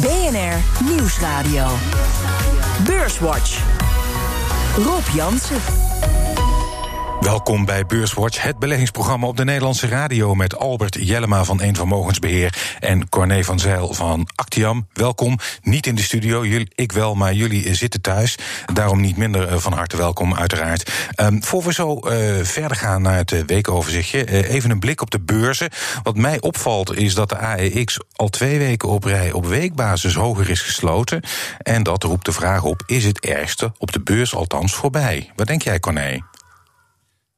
BNR Nieuwsradio. Beurswatch. Rob Jansen. Welkom bij Beurswatch, het beleggingsprogramma op de Nederlandse radio met Albert Jellema van Eén Vermogensbeheer en Corné van Zijl van Actiam. Welkom, niet in de studio, jullie, ik wel, maar jullie zitten thuis. Daarom niet minder eh, van harte welkom, uiteraard. Um, voor we zo uh, verder gaan naar het weekoverzichtje, uh, even een blik op de beurzen. Wat mij opvalt is dat de AEX al twee weken op rij op weekbasis hoger is gesloten. En dat roept de vraag op: is het ergste op de beurs althans voorbij? Wat denk jij, Corné?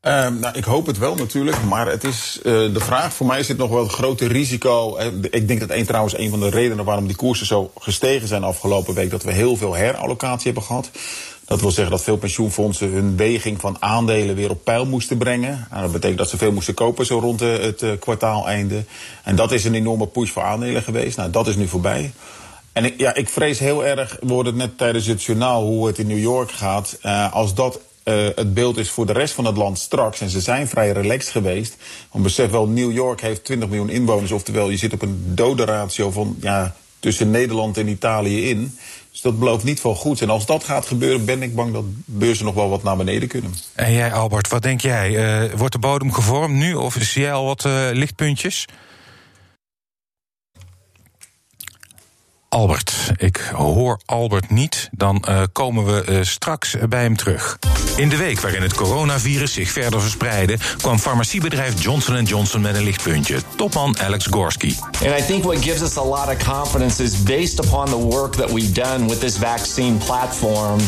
Uh, nou, ik hoop het wel natuurlijk, maar het is uh, de vraag. Voor mij is het nog wel het grote risico. Ik denk dat een, trouwens een van de redenen waarom die koersen zo gestegen zijn afgelopen week, dat we heel veel herallocatie hebben gehad. Dat wil zeggen dat veel pensioenfondsen hun weging van aandelen weer op peil moesten brengen. Nou, dat betekent dat ze veel moesten kopen zo rond het uh, kwartaaleinde. En dat is een enorme push voor aandelen geweest. Nou, dat is nu voorbij. En ik, ja, ik vrees heel erg, we hoorden het net tijdens het journaal hoe het in New York gaat. Als dat uh, het beeld is voor de rest van het land straks. En ze zijn vrij relaxed geweest. Want besef wel, New York heeft 20 miljoen inwoners. Oftewel, je zit op een dodenratio van ja, tussen Nederland en Italië in. Dus dat belooft niet veel goed. En als dat gaat gebeuren, ben ik bang dat beurzen nog wel wat naar beneden kunnen. En jij, Albert, wat denk jij? Uh, wordt de bodem gevormd nu of zie jij al wat uh, lichtpuntjes? Albert. Ik hoor Albert niet. Dan uh, komen we uh, straks bij hem terug. In de week waarin het coronavirus zich verder verspreidde, kwam farmaciebedrijf Johnson Johnson met een lichtpuntje. Topman Alex Gorski. And I think what gives us a lot of confidence is based upon the work that we've done with this vaccine platform.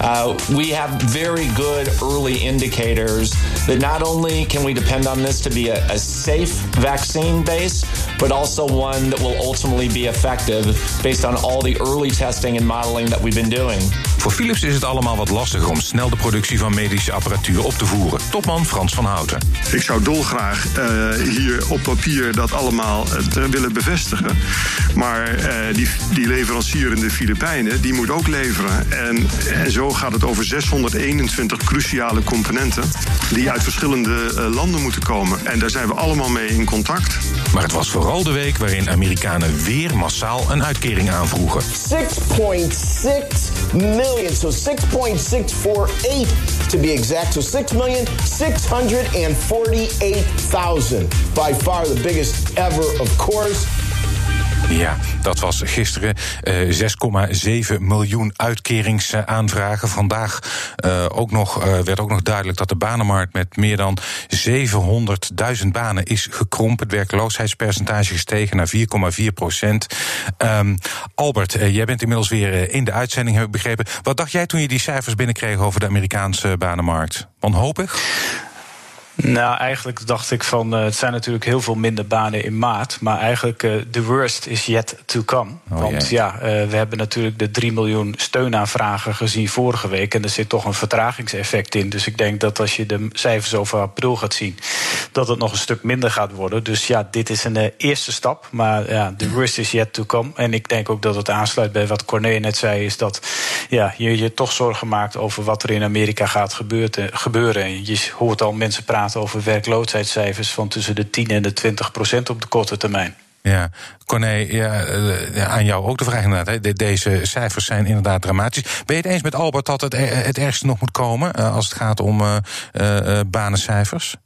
Uh, we have very good early indicators that not only can we depend on this to be a, a safe vaccine base, but also one that will ultimately be effective based on all the early testing and modeling that we've been doing. Voor Philips is het allemaal wat lastiger om snel de productie van medische apparatuur op te voeren. Topman Frans van Houten. Ik zou dolgraag uh, hier op papier dat allemaal uh, willen bevestigen. Maar uh, die, die leverancier in de Filipijnen, die moet ook leveren. En, en zo gaat het over 621 cruciale componenten die uit verschillende landen moeten komen. En daar zijn we allemaal mee in contact. Maar het was vooral de week waarin Amerikanen weer massaal een uitkering aanvroegen. 6,6 million, so 6.648 to be exact. So 6,648,000. By far the biggest ever, of course. Ja, dat was gisteren uh, 6,7 miljoen uitkeringsaanvragen. Vandaag uh, ook nog, uh, werd ook nog duidelijk dat de banenmarkt met meer dan 700.000 banen is gekrompen. Het werkloosheidspercentage gestegen naar 4,4 procent. Um, Albert, jij bent inmiddels weer in de uitzending, heb ik begrepen. Wat dacht jij toen je die cijfers binnenkreeg over de Amerikaanse banenmarkt? Wanhopig? Nou, eigenlijk dacht ik van uh, het zijn natuurlijk heel veel minder banen in maart. Maar eigenlijk uh, the worst is yet to come. Oh, Want ja, uh, we hebben natuurlijk de 3 miljoen steunaanvragen gezien vorige week. En er zit toch een vertragingseffect in. Dus ik denk dat als je de cijfers over april gaat zien, dat het nog een stuk minder gaat worden. Dus ja, dit is een eerste stap. Maar ja, the worst is yet to come. En ik denk ook dat het aansluit bij wat Corné net zei, is dat ja, je je toch zorgen maakt over wat er in Amerika gaat gebeuren. En je hoort al mensen praten over werkloosheidscijfers van tussen de 10 en de 20 procent op de korte termijn. Ja, Corné, ja, aan jou ook de vraag inderdaad. Deze cijfers zijn inderdaad dramatisch. Ben je het eens met Albert dat het, het ergste nog moet komen als het gaat om uh, banencijfers?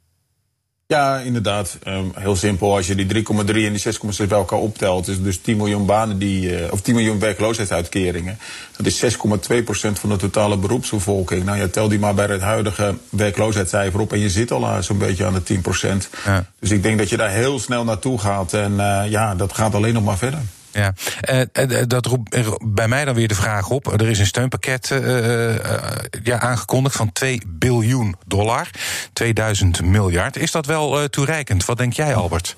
Ja, inderdaad. Um, heel simpel. Als je die 3,3 en die 6,6 bij elkaar optelt, is dus 10 miljoen banen die, uh, of 10 miljoen werkloosheidsuitkeringen. Dat is 6,2 procent van de totale beroepsbevolking. Nou, je tel die maar bij het huidige werkloosheidscijfer op en je zit al uh, zo'n beetje aan de 10 procent. Ja. Dus ik denk dat je daar heel snel naartoe gaat en uh, ja, dat gaat alleen nog maar verder. Ja, uh, dat roept bij mij dan weer de vraag op. Er is een steunpakket ja, aangekondigd van 2 biljoen dollar. 2000 miljard. Is dat wel toereikend? Wat denk jij, Albert?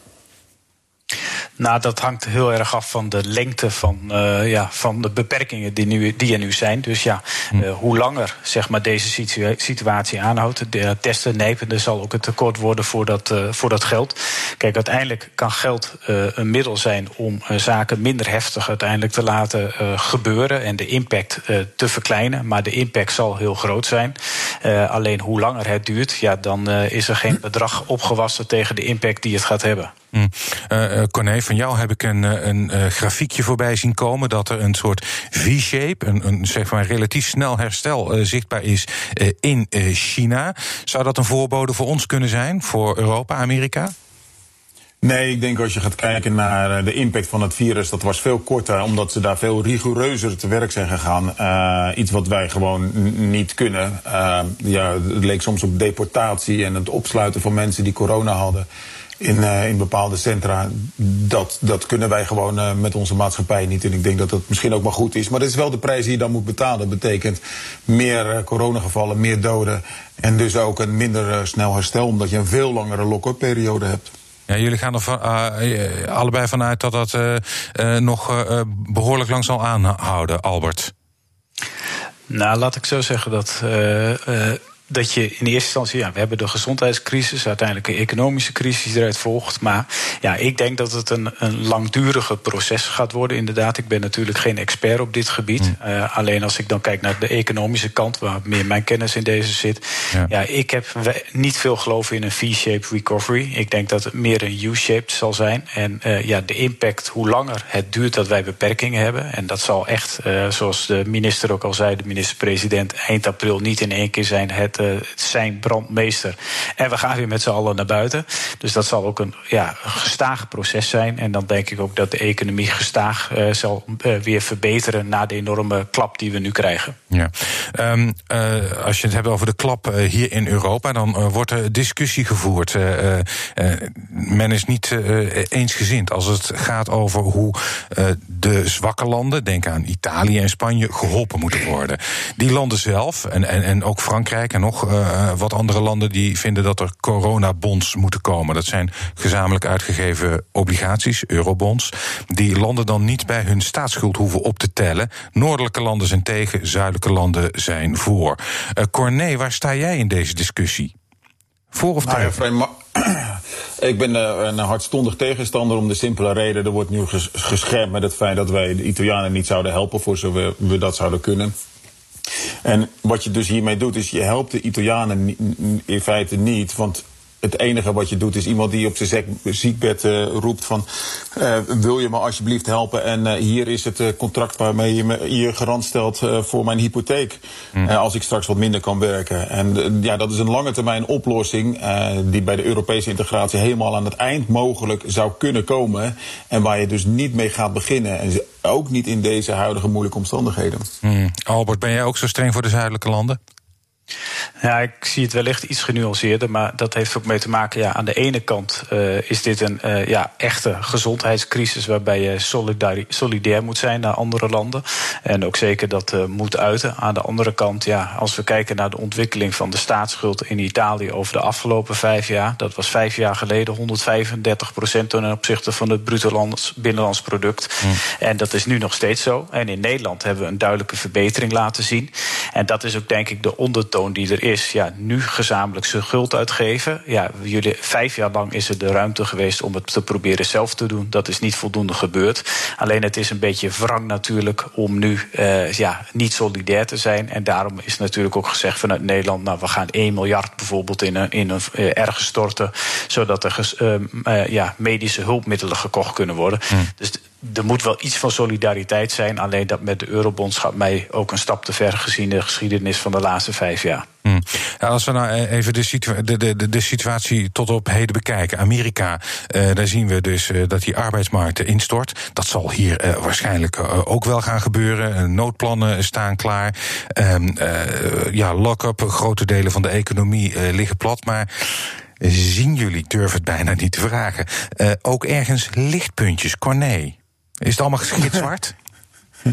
Nou, dat hangt heel erg af van de lengte van, uh, ja, van de beperkingen die, nu, die er nu zijn. Dus ja, uh, hoe langer zeg maar, deze situa situatie aanhoudt, de testen nepende, zal ook een tekort worden voor dat, voor dat geld. Kijk, uiteindelijk kan geld een middel zijn om zaken minder heftig uiteindelijk te laten gebeuren en de impact te verkleinen. Maar de impact zal heel groot zijn. alleen hoe langer het duurt, ja, dan is er geen bedrag opgewassen tegen de impact die het gaat hebben. Mm. Corné, van jou heb ik een, een grafiekje voorbij zien komen dat er een soort V-shape, een, een zeg maar relatief snel herstel zichtbaar is in China. Zou dat een voorbode voor ons kunnen zijn, voor Europa, Amerika? Nee, ik denk als je gaat kijken naar de impact van het virus, dat was veel korter, omdat ze daar veel rigoureuzer te werk zijn gegaan. Iets wat wij gewoon niet kunnen. Ja, het leek soms op deportatie en het opsluiten van mensen die corona hadden in, uh, in bepaalde centra. Dat, dat kunnen wij gewoon uh, met onze maatschappij niet. En ik denk dat dat misschien ook maar goed is. Maar dat is wel de prijs die je dan moet betalen. Dat betekent meer uh, coronagevallen, meer doden. En dus ook een minder snel herstel, omdat je een veel langere lock-up periode hebt. Ja, jullie gaan er van, allebei vanuit dat dat nog behoorlijk lang zal aanhouden, Albert. Nou, laat ik zo zeggen dat dat je in eerste instantie, ja, we hebben de gezondheidscrisis, uiteindelijk een economische crisis eruit volgt. Maar ja, ik denk dat het een, een langdurige proces gaat worden, inderdaad. Ik ben natuurlijk geen expert op dit gebied. Mm. Uh, alleen als ik dan kijk naar de economische kant, waar meer mijn kennis in deze zit. Ja, ja ik heb niet veel geloof in een V-shaped recovery. Ik denk dat het meer een U-shaped zal zijn. En uh, ja, de impact, hoe langer het duurt dat wij beperkingen hebben. En dat zal echt, uh, zoals de minister ook al zei, de minister-president, eind april niet in één keer zijn. Het uh, zijn brandmeester. En we gaan weer met z'n allen naar buiten. Dus dat zal ook een ja, gestage proces zijn. En dan denk ik ook dat de economie gestaag uh, zal uh, weer verbeteren na de enorme klap die we nu krijgen. Ja. Um, als je het hebt over de klap hier in Europa, dan wordt er discussie gevoerd. men is niet eensgezind als het gaat over hoe de zwakke landen, denk aan Italië en Spanje, geholpen moeten worden. Die landen zelf, en, en, en ook Frankrijk en nog uh, wat andere landen die vinden dat er coronabonds moeten komen. Dat zijn gezamenlijk uitgegeven obligaties, eurobonds, die landen dan niet bij hun staatsschuld hoeven op te tellen. Noordelijke landen zijn tegen, zuidelijke landen zijn voor. Uh, Corné, waar sta jij in deze discussie? Voor of nou tegen? ik ben uh, een hartstondig tegenstander om de simpele reden. Er wordt nu geschermd met het feit dat wij de Italianen niet zouden helpen voor zover we dat zouden kunnen. En wat je dus hiermee doet, is je helpt de Italianen in feite niet. Want het enige wat je doet is iemand die op zijn ziekbed uh, roept van... Uh, wil je me alsjeblieft helpen en uh, hier is het contract waarmee je me hier garant stelt voor mijn hypotheek. Mm. als ik straks wat minder kan werken. En ja, dat is een lange termijn oplossing die bij de Europese integratie helemaal aan het eind mogelijk zou kunnen komen. En waar je dus niet mee gaat beginnen. En ook niet in deze huidige moeilijke omstandigheden. Mm. Albert, ben jij ook zo streng voor de zuidelijke landen? Ja, ik zie het wellicht iets genuanceerder, maar dat heeft ook mee te maken. Ja, aan de ene kant uh, is dit een uh, ja, echte gezondheidscrisis waarbij je solidair moet zijn naar andere landen. En ook zeker dat uh, moet uiten. Aan de andere kant, ja, als we kijken naar de ontwikkeling van de staatsschuld in Italië over de afgelopen vijf jaar, dat was vijf jaar geleden 135 procent ten opzichte van het bruto binnenlands product. Mm. En dat is nu nog steeds zo. En in Nederland hebben we een duidelijke verbetering laten zien. En dat is ook denk ik de ondertoon die er is, ja, nu gezamenlijk zijn guld uitgeven. Ja, jullie, vijf jaar lang is er de ruimte geweest om het te proberen zelf te doen. Dat is niet voldoende gebeurd. Alleen het is een beetje wrang natuurlijk om nu uh, ja, niet solidair te zijn. En daarom is natuurlijk ook gezegd vanuit Nederland, nou, we gaan 1 miljard bijvoorbeeld in een, in een uh, ergens storten, zodat er uh, ja, medische hulpmiddelen gekocht kunnen worden. Hmm. Dus er moet wel iets van solidariteit zijn. Alleen dat met de eurobonds gaat mij ook een stap te ver gezien de geschiedenis van de laatste vijf jaar. Hmm. Als we nou e- even de, de, de, de, situatie tot op heden bekijken. Amerika, uh, daar zien we dus uh, dat die arbeidsmarkt instort. Dat zal hier uh, waarschijnlijk ook wel gaan gebeuren. noodplannen staan klaar. Um, ja, lock-up, grote delen van de economie liggen plat. Maar zien jullie, durf het bijna niet te vragen, ook ergens lichtpuntjes, Corné? Is het allemaal zwart?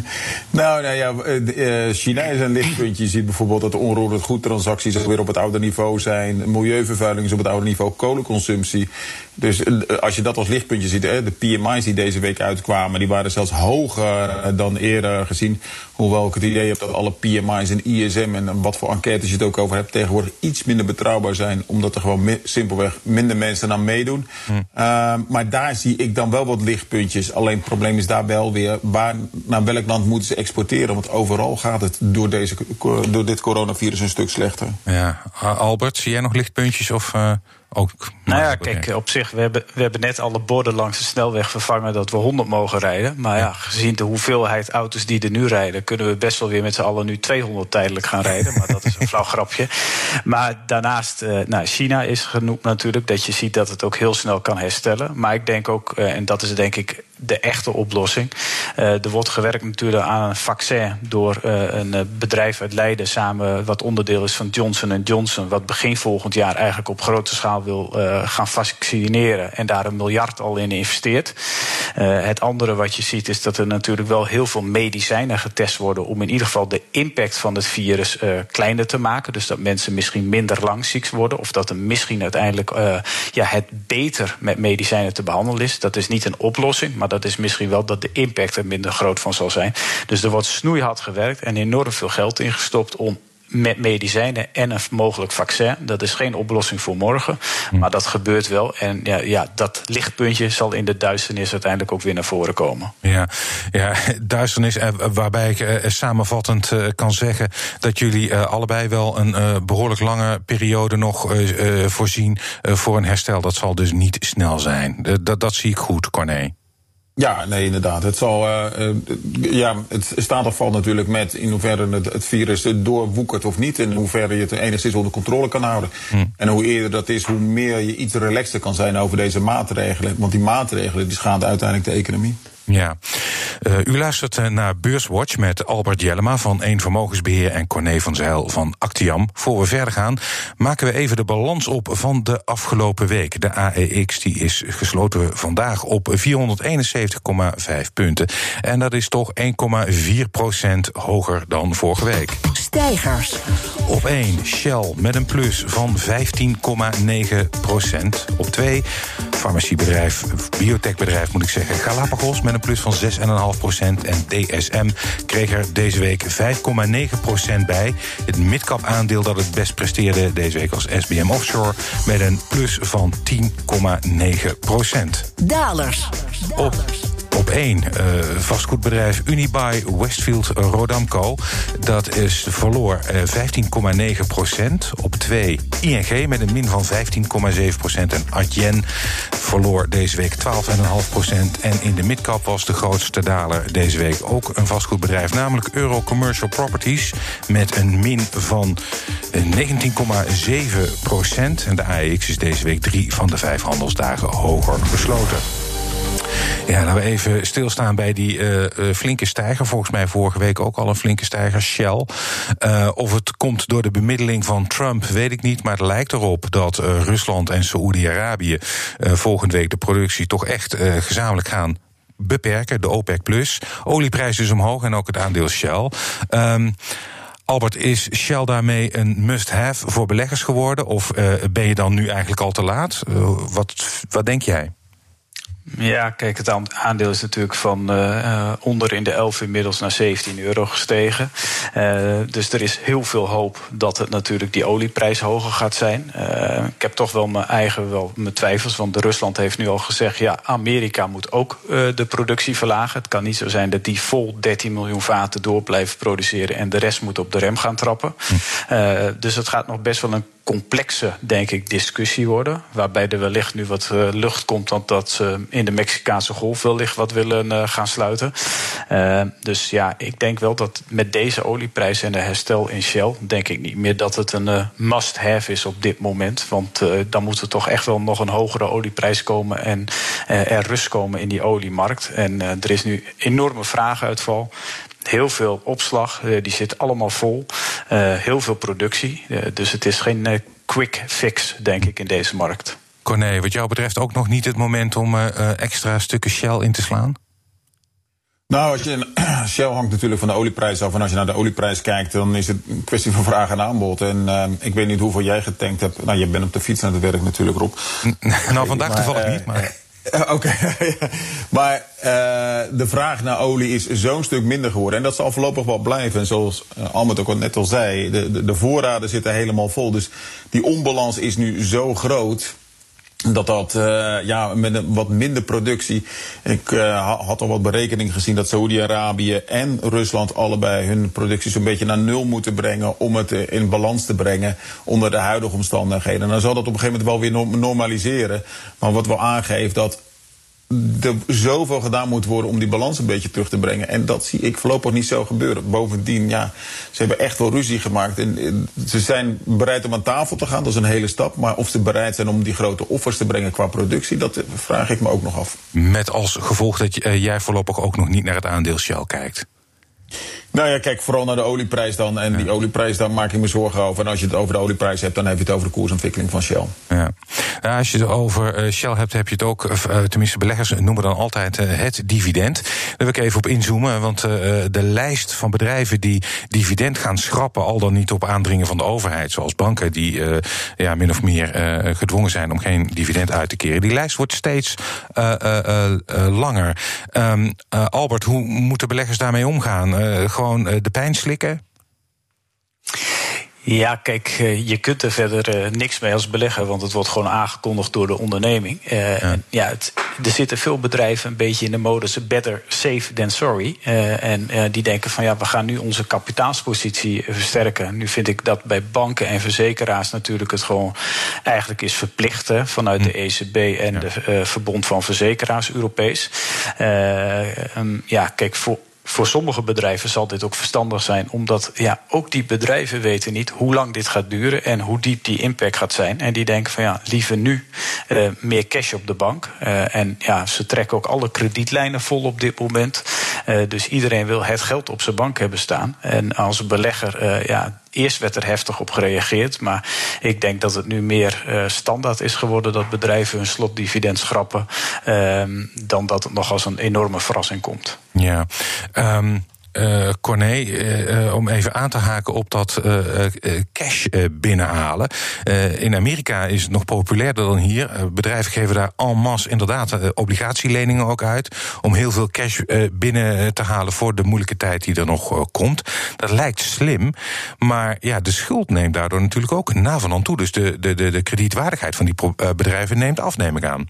Nou, nou ja, eh, eh, China is een lichtpuntje. Je ziet bijvoorbeeld dat de onroerend goedtransacties weer op het oude niveau zijn. Milieuvervuiling is op het oude niveau. Kolenconsumptie. Dus eh, als je dat als lichtpuntje ziet, de PMI's die deze week uitkwamen, die waren zelfs hoger dan eerder gezien. Hoewel ik het idee heb dat alle PMI's en ISM en wat voor enquêtes je het ook over hebt, tegenwoordig iets minder betrouwbaar zijn. Omdat er gewoon simpelweg minder mensen aan meedoen. Hm. Uh, maar daar zie ik dan wel wat lichtpuntjes. Alleen het probleem is daar wel weer waar, naar welk land moeten ze exporteren. Want overal gaat het door, deze, door dit coronavirus een stuk slechter. Ja, Albert, zie jij nog lichtpuntjes of. Uh Ook nou ja, kijk, op zich, we hebben, we hebben net alle borden langs de snelweg vervangen dat we 100 mogen rijden. Maar ja, gezien de hoeveelheid auto's die er nu rijden, kunnen we best wel weer met z'n allen nu 200 tijdelijk gaan rijden. Maar dat is een flauw grapje. Maar daarnaast, uh, nou, China is genoemd natuurlijk, dat je ziet dat het ook heel snel kan herstellen. Maar ik denk ook, uh, en dat is denk ik de echte oplossing. Uh, er wordt gewerkt natuurlijk aan een vaccin door uh, een bedrijf uit Leiden samen, wat onderdeel is van Johnson Johnson, wat begin volgend jaar eigenlijk op grote schaal wil uh, gaan vaccineren en daar een miljard al in investeert. het andere wat je ziet is dat er natuurlijk wel heel veel medicijnen getest worden om in ieder geval de impact van het virus kleiner te maken. Dus dat mensen misschien minder lang ziek worden of dat er misschien uiteindelijk ja, het beter met medicijnen te behandelen is. Dat is niet een oplossing, maar dat is misschien wel dat de impact er minder groot van zal zijn. Dus er wordt snoeihard gewerkt en enorm veel geld ingestopt om met medicijnen en een mogelijk vaccin. Dat is geen oplossing voor morgen, hm. maar dat gebeurt wel. En ja, ja, dat lichtpuntje zal in de duisternis uiteindelijk ook weer naar voren komen. Ja, ja duisternis, eh, waarbij ik eh, samenvattend eh, kan zeggen dat jullie allebei wel een behoorlijk lange periode nog voorzien voor een herstel. Dat zal dus niet snel zijn. Dat, dat zie ik goed, Corné. Ja, nee, inderdaad. Het, zal, uh, ja, het staat of valt natuurlijk met in hoeverre het, het virus doorwoekert of niet. En in hoeverre je het enigszins onder controle kan houden. Hm. En hoe eerder dat is, hoe meer je iets relaxter kan zijn over deze maatregelen. Want die maatregelen die schaden uiteindelijk de economie. Ja, uh, u luistert eh, naar Beurswatch met Albert Jellema van Eén Vermogensbeheer en Corné van Zijl van Actiam. Voor we verder gaan, maken we even de balans op van de afgelopen week. De AEX die is gesloten vandaag op 471,5 punten. En dat is toch 1,4 procent hoger dan vorige week. Stijgers. Op 1 Shell met een plus van 15,9 procent. Op 2 farmaciebedrijf, biotechbedrijf moet ik zeggen, Galapagos met een plus van 6,5%. En DSM kreeg er deze week 5,9% bij. Het midcap aandeel dat het best presteerde deze week was SBM Offshore met een plus van 10,9%. Dalers. Op op één uh, vastgoedbedrijf Unibuy Westfield Rodamco. Dat is verloor uh, eh, 15,9 procent. Op twee ING met een min van 15,7 procent. En Adyen verloor deze week 12,5 procent. En in de midcap was de grootste daler deze week ook een vastgoedbedrijf. Namelijk Euro Commercial Properties met een min van 19,7 procent. En de AEX is deze week drie van de vijf handelsdagen hoger gesloten. Ja, laten we even stilstaan bij die uh, flinke stijger. Volgens mij vorige week ook al een flinke stijger, Shell. Uh, of het komt door de bemiddeling van Trump, weet ik niet. Maar het lijkt erop dat Rusland en Saoedi-Arabië volgende week de productie toch echt gezamenlijk gaan beperken, de OPEC plus. Olieprijs is omhoog en ook het aandeel Shell. Um, Albert, is Shell daarmee een must-have voor beleggers geworden? Of ben je dan nu eigenlijk al te laat? Wat, wat denk jij? Ja, kijk, het aandeel is natuurlijk van uh, onder in de 11 inmiddels naar 17 euro gestegen. Uh, dus er is heel veel hoop dat het natuurlijk die olieprijs hoger gaat zijn. Uh, ik heb toch wel mijn eigen wel mijn twijfels, want Rusland heeft nu al gezegd: ja, Amerika moet ook de productie verlagen. Het kan niet zo zijn dat die vol 13 miljoen vaten door blijven produceren en de rest moet op de rem gaan trappen. Hm. dus het gaat nog best wel een complexe, denk ik, discussie worden. Waarbij er wellicht nu wat uh, lucht komt, want dat ze in de Mexicaanse golf wellicht wat willen uh, gaan sluiten. Uh, dus ja, ik denk wel dat met deze olieprijs en de herstel in Shell, denk ik niet meer dat het een must-have is op dit moment. Want dan moet er toch echt wel nog een hogere olieprijs komen en er rust komen in die oliemarkt. En er is nu enorme vraaguitval. Heel veel opslag, eh, die zit allemaal vol. Uh, heel veel productie. Uh, dus het is geen uh, quick fix, denk ik, in deze markt. Corné, wat jou betreft ook nog niet het moment om extra stukken Shell in te slaan? Nou, als je, Shell hangt natuurlijk van de olieprijs af. En als je naar de olieprijs kijkt, dan is het een kwestie van vraag en aanbod. En ik weet niet hoeveel jij getankt hebt. Nou, je bent op de fiets naar het werk natuurlijk, Rob. nou, vandaag maar, toevallig niet, maar... Oké, maar uh, de vraag naar olie is zo'n stuk minder geworden. En dat zal voorlopig wel blijven. En zoals uh, Almet ook net al zei, de, de, de, voorraden zitten helemaal vol. Dus die onbalans is nu zo groot dat dat uh, ja, met een wat minder productie. Ik uh, had al wat berekening gezien dat Saoedi-Arabië en Rusland allebei hun productie zo'n beetje naar nul moeten brengen. om het in balans te brengen onder de huidige omstandigheden. dan zal dat op een gegeven moment wel weer normaliseren. Maar wat wel aangeeft dat er zoveel gedaan moet worden om die balans een beetje terug te brengen. En dat zie ik voorlopig niet zo gebeuren. Bovendien, ja, ze hebben echt wel ruzie gemaakt. En ze zijn bereid om aan tafel te gaan, dat is een hele stap. Maar of ze bereid zijn om die grote offers te brengen qua productie, dat vraag ik me ook nog af. Met als gevolg dat eh, jij voorlopig ook nog niet naar het aandeel Shell kijkt. Nou ja, kijk vooral naar de olieprijs dan. En die olieprijs, daar maak ik me zorgen over. En als je het over de olieprijs hebt, dan heb je het over de koersontwikkeling van Shell. Ja. Nou, als je het over uh, Shell hebt, heb je het ook, uh, tenminste beleggers noemen dan altijd het dividend. Daar wil ik even op inzoomen, want de lijst van bedrijven die dividend gaan schrappen, al dan niet op aandringen van de overheid, zoals banken die ja, min of meer gedwongen zijn om geen dividend uit te keren, die lijst wordt steeds langer. Um, Albert, hoe moeten beleggers daarmee omgaan? Gewoon eh, de pijn slikken? Ja, kijk, eh, je kunt er verder eh, niks mee als belegger, want het wordt gewoon aangekondigd door de onderneming. ja, ja het, er zitten veel bedrijven een beetje in de modus better safe than sorry. en die denken van ja, we gaan nu onze kapitaalspositie versterken. Nu vind ik dat bij banken en verzekeraars natuurlijk het gewoon eigenlijk is verplicht vanuit de ECB en de Verbond van Verzekeraars Europees. Ehm, ja, kijk, voor voor sommige bedrijven zal dit ook verstandig zijn, omdat ja, ook die bedrijven weten niet hoe lang dit gaat duren en hoe diep die impact gaat zijn. En die denken van ja, liever nu uh, meer cash op de bank. Uh, en ja, ze trekken ook alle kredietlijnen vol op dit moment. Uh, dus iedereen wil het geld op zijn bank hebben staan. En als belegger, ja, Eerst werd er heftig op gereageerd, maar ik denk dat het nu meer uh, standaard is geworden dat bedrijven hun slotdividend schrappen, uh, dan dat het nog als een enorme verrassing komt. Ja. Um uh, Corné, uh, om even aan te haken op dat cash binnenhalen. in Amerika is het nog populairder dan hier. bedrijven geven daar en masse inderdaad obligatieleningen ook uit. Om heel veel cash binnen te halen voor de moeilijke tijd die er nog komt. Dat lijkt slim. Maar ja, de schuld neemt daardoor natuurlijk ook na van aan toe. Dus de, de, de, de kredietwaardigheid van die bedrijven neemt af, aan.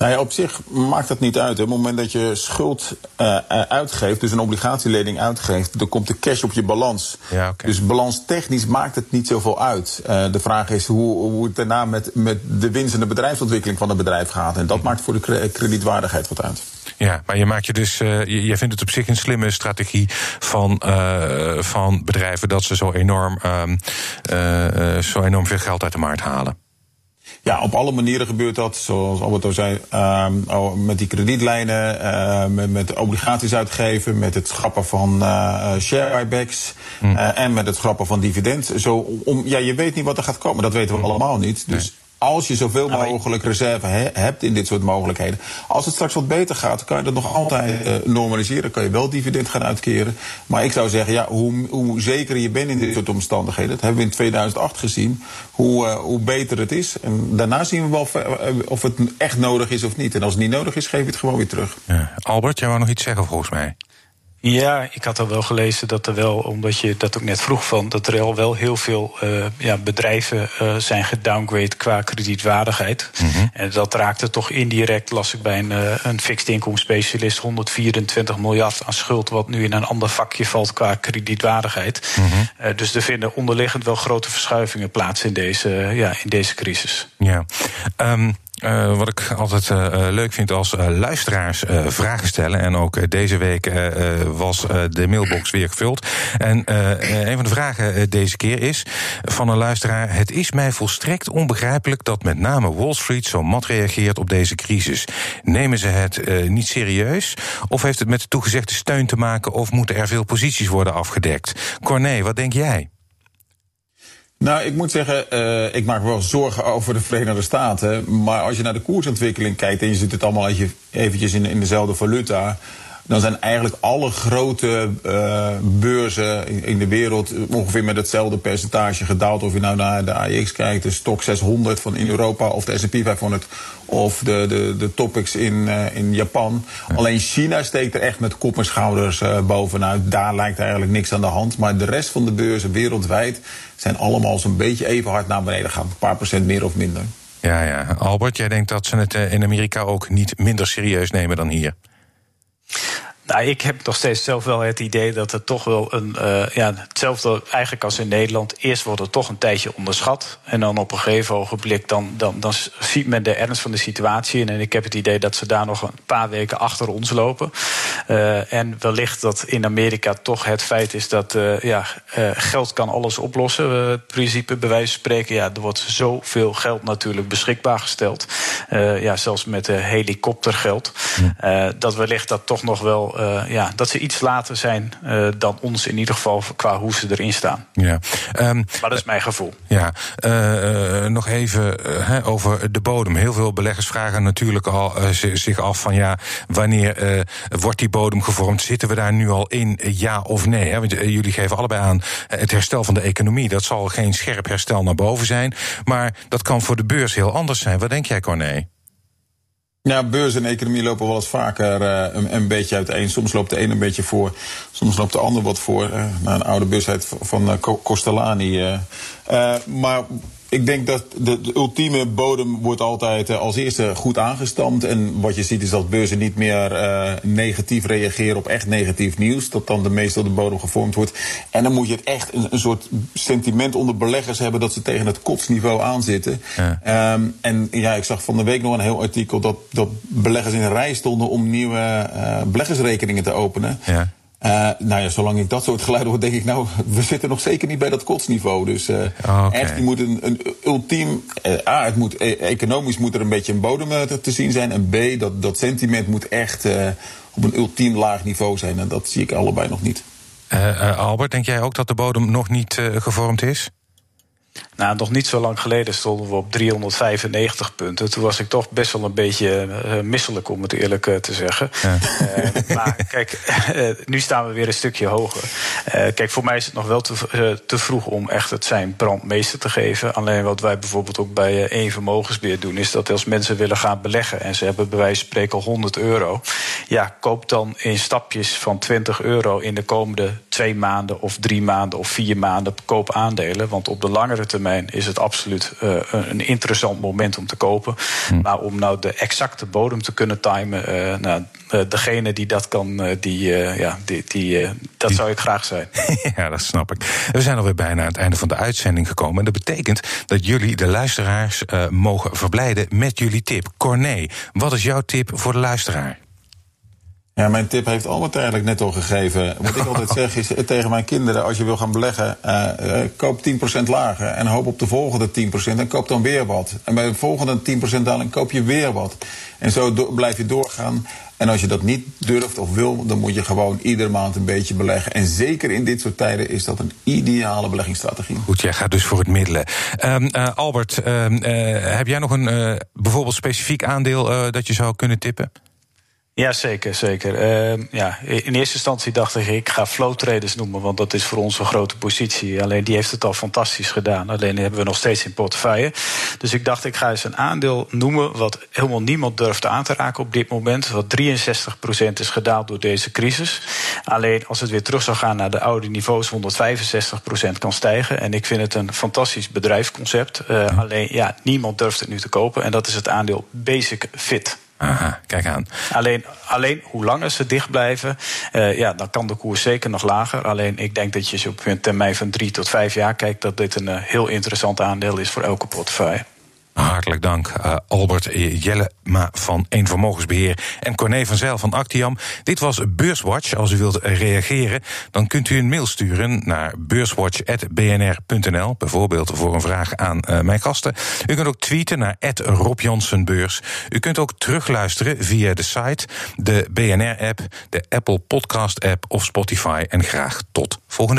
Nou ja, op zich maakt het niet uit. Hè. Op het moment dat je schuld uh, uitgeeft, dus een obligatielening uitgeeft, dan komt de cash op je balans. Ja, okay. Dus balanstechnisch maakt het niet zoveel uit. Uh, de vraag is hoe, hoe het daarna met, met de winst en de bedrijfsontwikkeling van het bedrijf gaat. En dat maakt voor de kredietwaardigheid wat uit. Ja, maar je maakt je dus, uh, jij vindt het op zich een slimme strategie van, van bedrijven dat ze zo enorm, uh, zo enorm veel geld uit de markt halen. Ja, op alle manieren gebeurt dat. Zoals Albert al zei, uh, met die kredietlijnen, uh, met, met obligaties uitgeven, met het schrappen van uh, share buybacks mm. en met het schrappen van dividend. Zo, om, ja, je weet niet wat er gaat komen, dat weten we allemaal niet. Dus als je zoveel mogelijk reserve hebt in dit soort mogelijkheden. Als het straks wat beter gaat, kan je dat nog altijd uh, normaliseren. Kan je wel dividend gaan uitkeren. Maar ik zou zeggen, ja, hoe, hoe zeker je bent in dit soort omstandigheden. Dat hebben we in 2008 gezien. Hoe, uh, hoe beter het is. En daarna zien we wel eh, of het echt nodig is of niet. En als het niet nodig is, geef je het gewoon weer terug. Ja. Albert, jij wou nog iets zeggen volgens mij. Ja, ik had al wel gelezen dat er wel, omdat je dat ook net vroeg van, dat er al wel heel veel uh, ja, bedrijven uh, zijn gedowngrade qua kredietwaardigheid. Mm -hmm. En dat raakte toch indirect, las ik bij een, uh, een fixed income specialist, 124 miljard aan schuld, wat nu in een ander vakje valt qua kredietwaardigheid. Mm -hmm. dus er vinden onderliggend wel grote verschuivingen plaats in deze, ja, in deze crisis. Ja. Um, uh, wat ik altijd uh, leuk vind als luisteraars vragen stellen. En ook deze week was de mailbox weer gevuld. En een van de vragen deze keer is van een luisteraar: Het is mij volstrekt onbegrijpelijk dat met name Wall Street zo mat reageert op deze crisis. Nemen ze het niet serieus? Of heeft het met de toegezegde steun te maken? Of moeten er veel posities worden afgedekt? Corné, wat denk jij? Nou, ik moet zeggen, uh, ik maak wel zorgen over de Verenigde Staten. Maar als je naar de koersontwikkeling kijkt en je zit het allemaal eventjes in, in dezelfde valuta dan zijn eigenlijk alle grote uh, beurzen in, in, de wereld ongeveer met hetzelfde percentage gedaald. Of je nou naar de AX kijkt, de Stock 600 van in Europa of de S&P 500 of de, de, de topics in, uh, in Japan. Alleen China steekt er echt met kop en schouders uh, bovenuit. Daar lijkt eigenlijk niks aan de hand. Maar de rest van de beurzen wereldwijd zijn allemaal zo'n beetje even hard naar beneden gaan. Een paar procent meer of minder. Ja, ja. Albert, jij denkt dat ze het in Amerika ook niet minder serieus nemen dan hier? Nou, ik heb nog steeds zelf wel het idee dat het toch wel een. Uh, ja, hetzelfde eigenlijk als in Nederland. Eerst wordt het toch een tijdje onderschat. En dan op een gegeven ogenblik. Dan, dan, dan ziet men de ernst van de situatie. En ik heb het idee dat ze daar nog een paar weken achter ons lopen. Uh, en wellicht dat in Amerika toch het feit is dat. Uh, ja, geld kan alles oplossen. het principe, bij wijze van spreken. Ja, er wordt zoveel geld natuurlijk beschikbaar gesteld. ja, zelfs met helikoptergeld. Ja. dat wellicht dat toch nog wel uh, ja, dat ze iets later zijn uh, dan ons in ieder geval qua hoe ze erin staan. Ja. Um, maar dat is mijn gevoel. Ja, uh, nog even over de bodem. Heel veel beleggers vragen natuurlijk al zich af van ja, wanneer wordt die bodem gevormd? Zitten we daar nu al in, ja of nee? Hè? Want jullie geven allebei aan het herstel van de economie. Dat zal geen scherp herstel naar boven zijn. Maar dat kan voor de beurs heel anders zijn. Wat denk jij, Corné? Ja, beurs en economie lopen wel eens vaker uh, een, een, beetje uiteen. Soms loopt de een een beetje voor, soms loopt de ander wat voor. Uh, een oude beursheid van uh, Costellani. maar ik denk dat de, de, ultieme bodem wordt altijd uh, als eerste goed aangestampt. En wat je ziet is dat beurzen niet meer uh, negatief reageren op echt negatief nieuws. Dat dan de meestal de bodem gevormd wordt. En dan moet je het echt een, een, soort sentiment onder beleggers hebben dat ze tegen het kotsniveau aanzitten. Ja. Um, en ja, ik zag van de week nog een heel artikel dat, dat beleggers in een rij stonden om nieuwe uh, beleggersrekeningen te openen. Ja. Uh, nou ja, zolang ik dat soort geluiden hoor, denk ik, nou, we zitten nog zeker niet bij dat kotsniveau. Dus uh, okay. echt, je moet een, een ultiem. Uh, A, het moet, economisch moet er een beetje een bodem te, te, zien zijn. En B, dat, dat sentiment moet echt op een ultiem laag niveau zijn. En dat zie ik allebei nog niet. Albert, denk jij ook dat de bodem nog niet gevormd is? Nou, nog niet zo lang geleden stonden we op 395 punten. Toen was ik toch best wel een beetje uh, misselijk, om het eerlijk uh, te zeggen. Ja. Uh, maar kijk, nu staan we weer een stukje hoger. kijk, voor mij is het nog wel te, te, vroeg om echt het zijn brandmeester te geven. Alleen wat wij bijvoorbeeld ook bij één vermogensbeheer doen... is dat als mensen willen gaan beleggen... en ze hebben bij wijze van spreken 100 euro... ja, koop dan in stapjes van 20 euro in de komende twee maanden... of drie maanden of vier maanden koop aandelen. Want op de langere termijn is het absoluut uh, een interessant moment om te kopen. Hm. Maar om nou de exacte bodem te kunnen timen, uh, nou, uh, degene die dat kan, die, ja, die, die, dat die... zou ik graag zijn. ja, dat snap ik. We zijn alweer bijna aan het einde van de uitzending gekomen. En dat betekent dat jullie, de luisteraars, mogen verblijden met jullie tip. Corné, wat is jouw tip voor de luisteraar? Ja, mijn tip heeft Albert eigenlijk net al gegeven. Wat ik altijd zeg is eh, tegen mijn kinderen: als je wil gaan beleggen, uh, uh, koop 10% lager. En hoop op de volgende 10%. En koop dan weer wat. En bij de volgende 10% daling koop je weer wat. En zo blijf je doorgaan. En als je dat niet durft of wil, dan moet je gewoon iedere maand een beetje beleggen. En zeker in dit soort tijden is dat een ideale beleggingsstrategie. Goed, jij gaat dus voor het middelen. Uh, Albert, uh, heb jij nog een bijvoorbeeld specifiek aandeel dat je zou kunnen tippen? Ja, zeker, zeker. Uh, ja, in eerste instantie dacht ik, ik ga flow traders noemen, want dat is voor ons een grote positie. Alleen die heeft het al fantastisch gedaan. Alleen die hebben we nog steeds in portefeuille. Dus ik dacht, ik ga eens een aandeel noemen wat helemaal niemand durft aan te raken op dit moment. Wat 63% is gedaald door deze crisis. Alleen als het weer terug zou gaan naar de oude niveaus, 165% kan stijgen. En ik vind het een fantastisch bedrijfsconcept. Uh, alleen ja, niemand durft het nu te kopen. En dat is het aandeel Basic Fit. Aha, kijk aan. Alleen, alleen hoe langer ze dicht blijven, uh, ja, dan kan de koers zeker nog lager. Alleen ik denk dat je op een termijn van drie tot vijf jaar kijkt, dat dit een uh, heel interessant aandeel is voor elke portefeuille. Hartelijk dank, uh, Albert Jellema van Eén Vermogensbeheer en Corné van Zijl van Actiam. Dit was Beurswatch. Als u wilt reageren, dan kunt u een mail sturen naar beurswatch.bnr.nl, bijvoorbeeld voor een vraag aan uh, mijn gasten. U kunt ook tweeten naar Rob Beurs. U kunt ook terugluisteren via de site, de BNR-app, de Apple Podcast-app of Spotify. En graag tot volgende week.